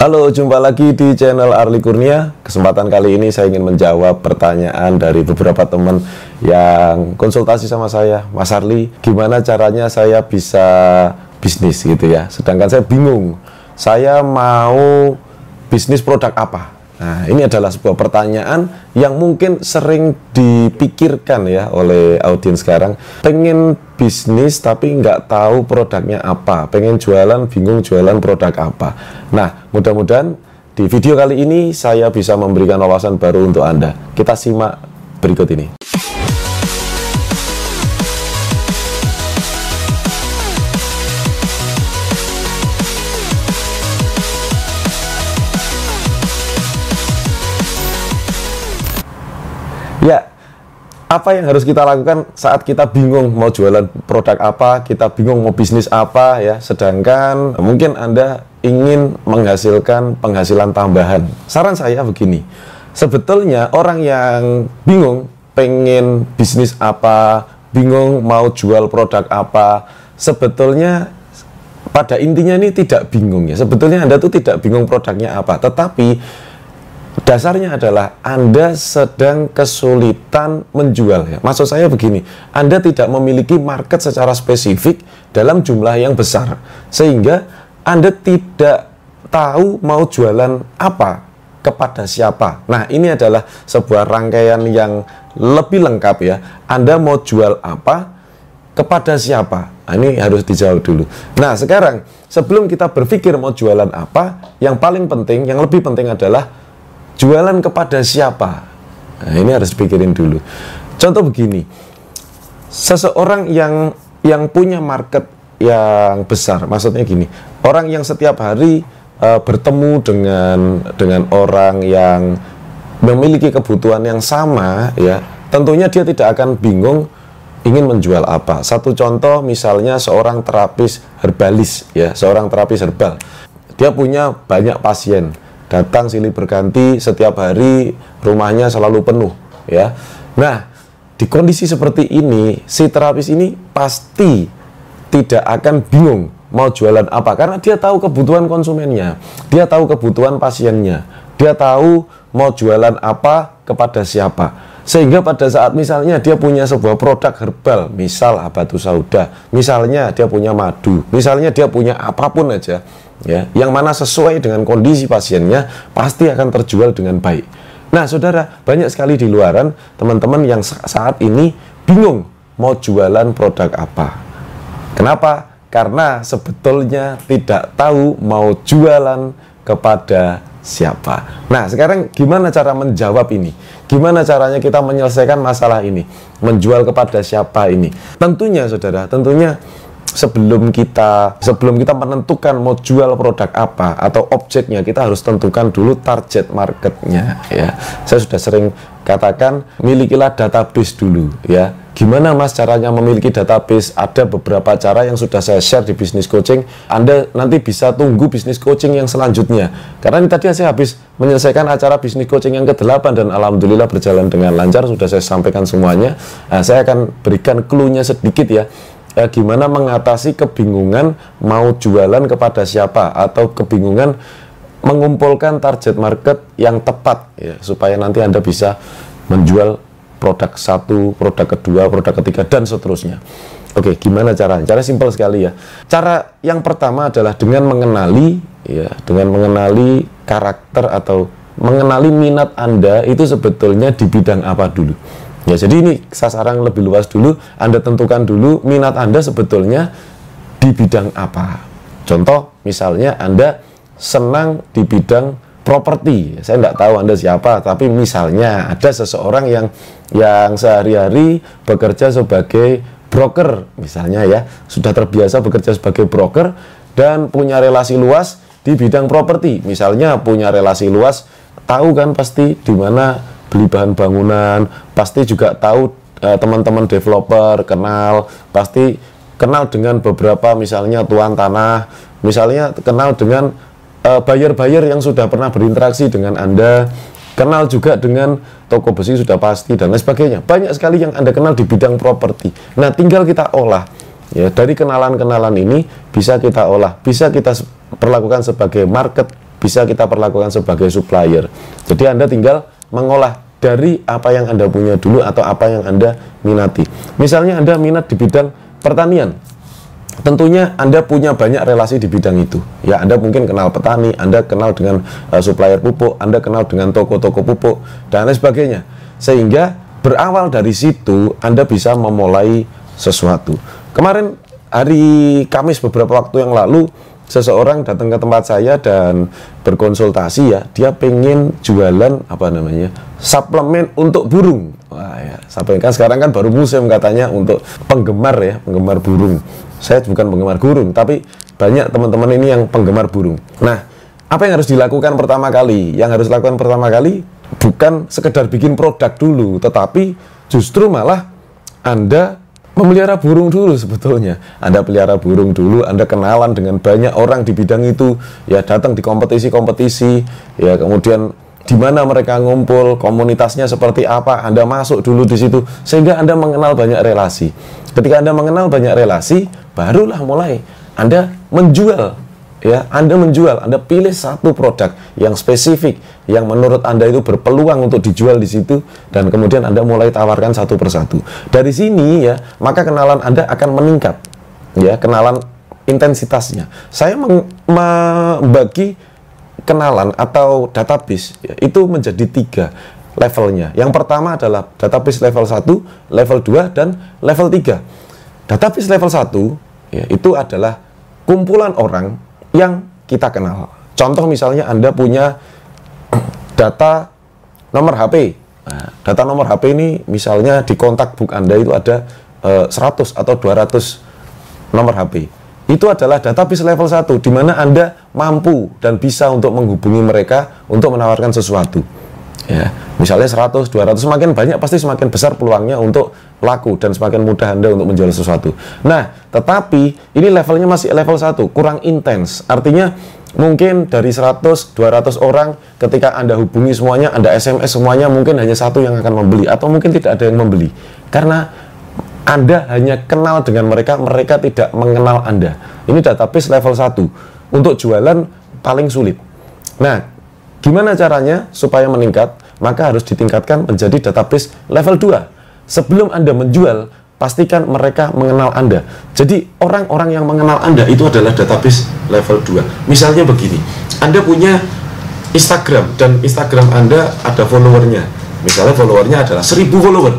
Halo, jumpa lagi di channel Arli Kurnia. Kesempatan kali ini saya ingin menjawab pertanyaan dari beberapa teman yang konsultasi sama saya, Mas Arli, gimana caranya saya bisa bisnis gitu ya. Sedangkan saya bingung, saya mau bisnis produk apa? Nah, ini adalah sebuah pertanyaan yang mungkin sering dipikirkan ya oleh audiens sekarang. Pengen bisnis tapi nggak tahu produknya apa. Pengen jualan, bingung jualan produk apa. Nah, mudah-mudahan di video kali ini saya bisa memberikan wawasan baru untuk Anda. Kita simak berikut ini. Apa yang harus kita lakukan saat kita bingung mau jualan produk apa, kita bingung mau bisnis apa ya. Sedangkan mungkin Anda ingin menghasilkan penghasilan tambahan. Saran saya begini. Sebetulnya orang yang bingung pengen bisnis apa, bingung mau jual produk apa, sebetulnya pada intinya ini tidak bingung ya. Sebetulnya Anda tuh tidak bingung produknya apa, tetapi Dasarnya adalah Anda sedang kesulitan menjual ya. Maksud saya begini, Anda tidak memiliki market secara spesifik dalam jumlah yang besar sehingga Anda tidak tahu mau jualan apa kepada siapa. Nah, ini adalah sebuah rangkaian yang lebih lengkap ya. Anda mau jual apa kepada siapa? Nah, ini harus dijawab dulu. Nah, sekarang sebelum kita berpikir mau jualan apa, yang paling penting, yang lebih penting adalah Jualan kepada siapa? Nah, ini harus pikirin dulu. Contoh begini, seseorang yang yang punya market yang besar, maksudnya gini, orang yang setiap hari uh, bertemu dengan dengan orang yang memiliki kebutuhan yang sama, ya, tentunya dia tidak akan bingung ingin menjual apa. Satu contoh misalnya seorang terapis herbalis, ya, seorang terapis herbal, dia punya banyak pasien datang silih berganti setiap hari rumahnya selalu penuh ya. Nah di kondisi seperti ini si terapis ini pasti tidak akan bingung mau jualan apa karena dia tahu kebutuhan konsumennya dia tahu kebutuhan pasiennya dia tahu mau jualan apa kepada siapa sehingga pada saat misalnya dia punya sebuah produk herbal misal abatu sauda misalnya dia punya madu misalnya dia punya apa pun aja ya yang mana sesuai dengan kondisi pasiennya pasti akan terjual dengan baik. Nah, saudara, banyak sekali di luaran teman-teman yang saat ini bingung mau jualan produk apa. Kenapa? Karena sebetulnya tidak tahu mau jualan kepada siapa. Nah, sekarang gimana cara menjawab ini? Gimana caranya kita menyelesaikan masalah ini? Menjual kepada siapa ini? Tentunya, saudara, tentunya sebelum kita sebelum kita menentukan mau jual produk apa atau objeknya kita harus tentukan dulu target marketnya ya saya sudah sering katakan milikilah database dulu ya. Gimana mas caranya memiliki database? Ada beberapa cara yang sudah saya share di bisnis coaching. Anda nanti bisa tunggu bisnis coaching yang selanjutnya. Karena ini tadi saya habis menyelesaikan acara bisnis coaching yang ke-8 dan alhamdulillah berjalan dengan lancar sudah saya sampaikan semuanya. Nah, saya akan berikan clue-nya sedikit ya. Eh, gimana mengatasi kebingungan mau jualan kepada siapa atau kebingungan mengumpulkan target market yang tepat ya supaya nanti Anda bisa menjual produk satu, produk kedua, produk ketiga dan seterusnya. Oke, gimana caranya? Cara simpel sekali ya. Cara yang pertama adalah dengan mengenali ya, dengan mengenali karakter atau mengenali minat Anda itu sebetulnya di bidang apa dulu. Ya, jadi ini sasaran lebih luas dulu. Anda tentukan dulu minat Anda sebetulnya di bidang apa. Contoh, misalnya Anda senang di bidang properti. Saya tidak tahu Anda siapa, tapi misalnya ada seseorang yang yang sehari-hari bekerja sebagai broker, misalnya ya, sudah terbiasa bekerja sebagai broker dan punya relasi luas di bidang properti. Misalnya punya relasi luas, tahu kan pasti di mana beli bahan bangunan, pasti juga tahu eh, teman-teman developer kenal, pasti kenal dengan beberapa misalnya tuan tanah, misalnya kenal dengan eh, buyer-buyer yang sudah pernah berinteraksi dengan Anda, kenal juga dengan toko besi sudah pasti dan lain sebagainya. Banyak sekali yang Anda kenal di bidang properti. Nah, tinggal kita olah. Ya, dari kenalan-kenalan ini bisa kita olah, bisa kita perlakukan sebagai market bisa kita perlakukan sebagai supplier. Jadi Anda tinggal mengolah dari apa yang Anda punya dulu atau apa yang Anda minati. Misalnya Anda minat di bidang pertanian, tentunya Anda punya banyak relasi di bidang itu. Ya, Anda mungkin kenal petani, Anda kenal dengan uh, supplier pupuk, Anda kenal dengan toko-toko pupuk dan lain sebagainya. Sehingga berawal dari situ Anda bisa memulai sesuatu. Kemarin hari Kamis beberapa waktu yang lalu seseorang datang ke tempat saya dan berkonsultasi ya dia pengen jualan apa namanya suplemen untuk burung wah ya sampai kan sekarang kan baru musim katanya untuk penggemar ya penggemar burung saya bukan penggemar burung tapi banyak teman-teman ini yang penggemar burung. Nah apa yang harus dilakukan pertama kali? Yang harus dilakukan pertama kali bukan sekedar bikin produk dulu tetapi justru malah anda memelihara burung dulu sebetulnya. Anda pelihara burung dulu, Anda kenalan dengan banyak orang di bidang itu, ya datang di kompetisi-kompetisi, ya kemudian di mana mereka ngumpul, komunitasnya seperti apa, Anda masuk dulu di situ sehingga Anda mengenal banyak relasi. Ketika Anda mengenal banyak relasi, barulah mulai Anda menjual ya Anda menjual, Anda pilih satu produk yang spesifik yang menurut Anda itu berpeluang untuk dijual di situ dan kemudian Anda mulai tawarkan satu persatu. Dari sini ya, maka kenalan Anda akan meningkat. Ya, kenalan intensitasnya. Saya membagi kenalan atau database ya, itu menjadi tiga levelnya. Yang pertama adalah database level 1, level 2 dan level 3. Database level 1 ya, itu adalah kumpulan orang yang kita kenal. Contoh misalnya Anda punya data nomor HP. Nah, data nomor HP ini misalnya di kontak book Anda itu ada eh, 100 atau 200 nomor HP. Itu adalah database level 1 di mana Anda mampu dan bisa untuk menghubungi mereka untuk menawarkan sesuatu. Ya, misalnya 100, 200 semakin banyak pasti semakin besar peluangnya untuk laku dan semakin mudah Anda untuk menjual sesuatu. Nah, tetapi ini levelnya masih level 1, kurang intens. Artinya mungkin dari 100, 200 orang ketika Anda hubungi semuanya, Anda SMS semuanya mungkin hanya satu yang akan membeli atau mungkin tidak ada yang membeli. Karena Anda hanya kenal dengan mereka, mereka tidak mengenal Anda. Ini database level 1. Untuk jualan paling sulit. Nah, Gimana caranya supaya meningkat? Maka harus ditingkatkan menjadi database level 2. Sebelum Anda menjual, pastikan mereka mengenal Anda. Jadi orang-orang yang mengenal Anda itu adalah database level 2. Misalnya begini, Anda punya Instagram dan Instagram Anda ada followernya. Misalnya followernya adalah 1000 follower.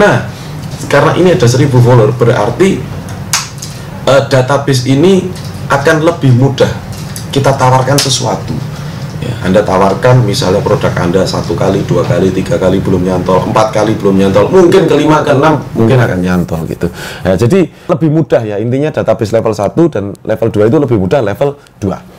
Nah, karena ini ada 1000 follower berarti uh, database ini akan lebih mudah kita tawarkan sesuatu ya, Anda tawarkan misalnya produk Anda satu kali, dua kali, tiga kali belum nyantol, empat kali belum nyantol, mungkin kelima, keenam mungkin akan nyantol gitu. Ya, jadi lebih mudah ya intinya database level 1 dan level 2 itu lebih mudah level 2.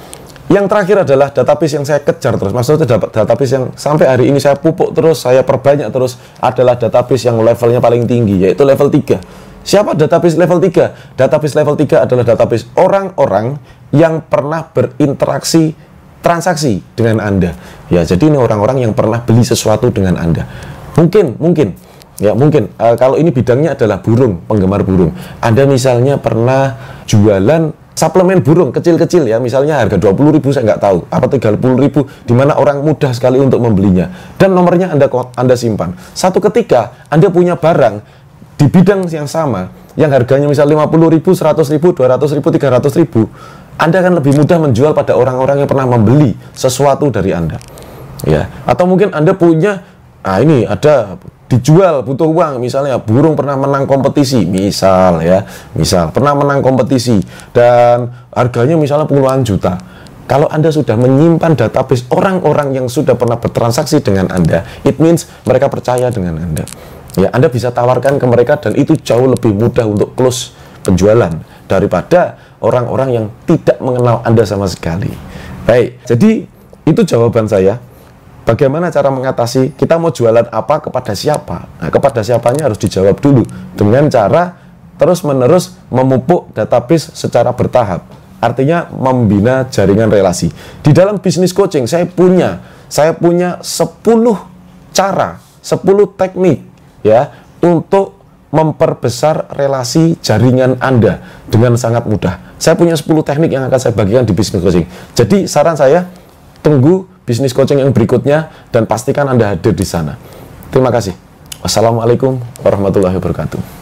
Yang terakhir adalah database yang saya kejar terus. Maksudnya database yang sampai hari ini saya pupuk terus, saya perbanyak terus adalah database yang levelnya paling tinggi yaitu level 3. Siapa database level 3? Database level 3 adalah database orang-orang yang pernah berinteraksi transaksi dengan Anda. Ya, jadi ini orang-orang yang pernah beli sesuatu dengan Anda. Mungkin, mungkin ya mungkin uh, kalau ini bidangnya adalah burung, penggemar burung. Anda misalnya pernah jualan suplemen burung kecil-kecil ya, misalnya harga 20.000 saya nggak tahu, apa 30.000 di mana orang mudah sekali untuk membelinya dan nomornya Anda Anda simpan. Satu ketika Anda punya barang di bidang yang sama yang harganya misal 50.000, 100.000, 200.000, 300.000 anda akan lebih mudah menjual pada orang-orang yang pernah membeli sesuatu dari Anda. Ya, atau mungkin Anda punya ah ini ada dijual butuh uang misalnya burung pernah menang kompetisi misal ya misal pernah menang kompetisi dan harganya misalnya puluhan juta kalau Anda sudah menyimpan database orang-orang yang sudah pernah bertransaksi dengan Anda it means mereka percaya dengan Anda ya Anda bisa tawarkan ke mereka dan itu jauh lebih mudah untuk close penjualan daripada orang-orang yang tidak mengenal Anda sama sekali. Baik, jadi itu jawaban saya. Bagaimana cara mengatasi kita mau jualan apa kepada siapa? Nah, kepada siapanya harus dijawab dulu dengan cara terus-menerus memupuk database secara bertahap. Artinya membina jaringan relasi. Di dalam bisnis coaching saya punya saya punya 10 cara, 10 teknik ya untuk memperbesar relasi jaringan Anda dengan sangat mudah. Saya punya 10 teknik yang akan saya bagikan di bisnis coaching. Jadi saran saya Tunggu bisnis coaching yang berikutnya dan pastikan Anda hadir di sana. Terima kasih. Wassalamualaikum warahmatullahi wabarakatuh.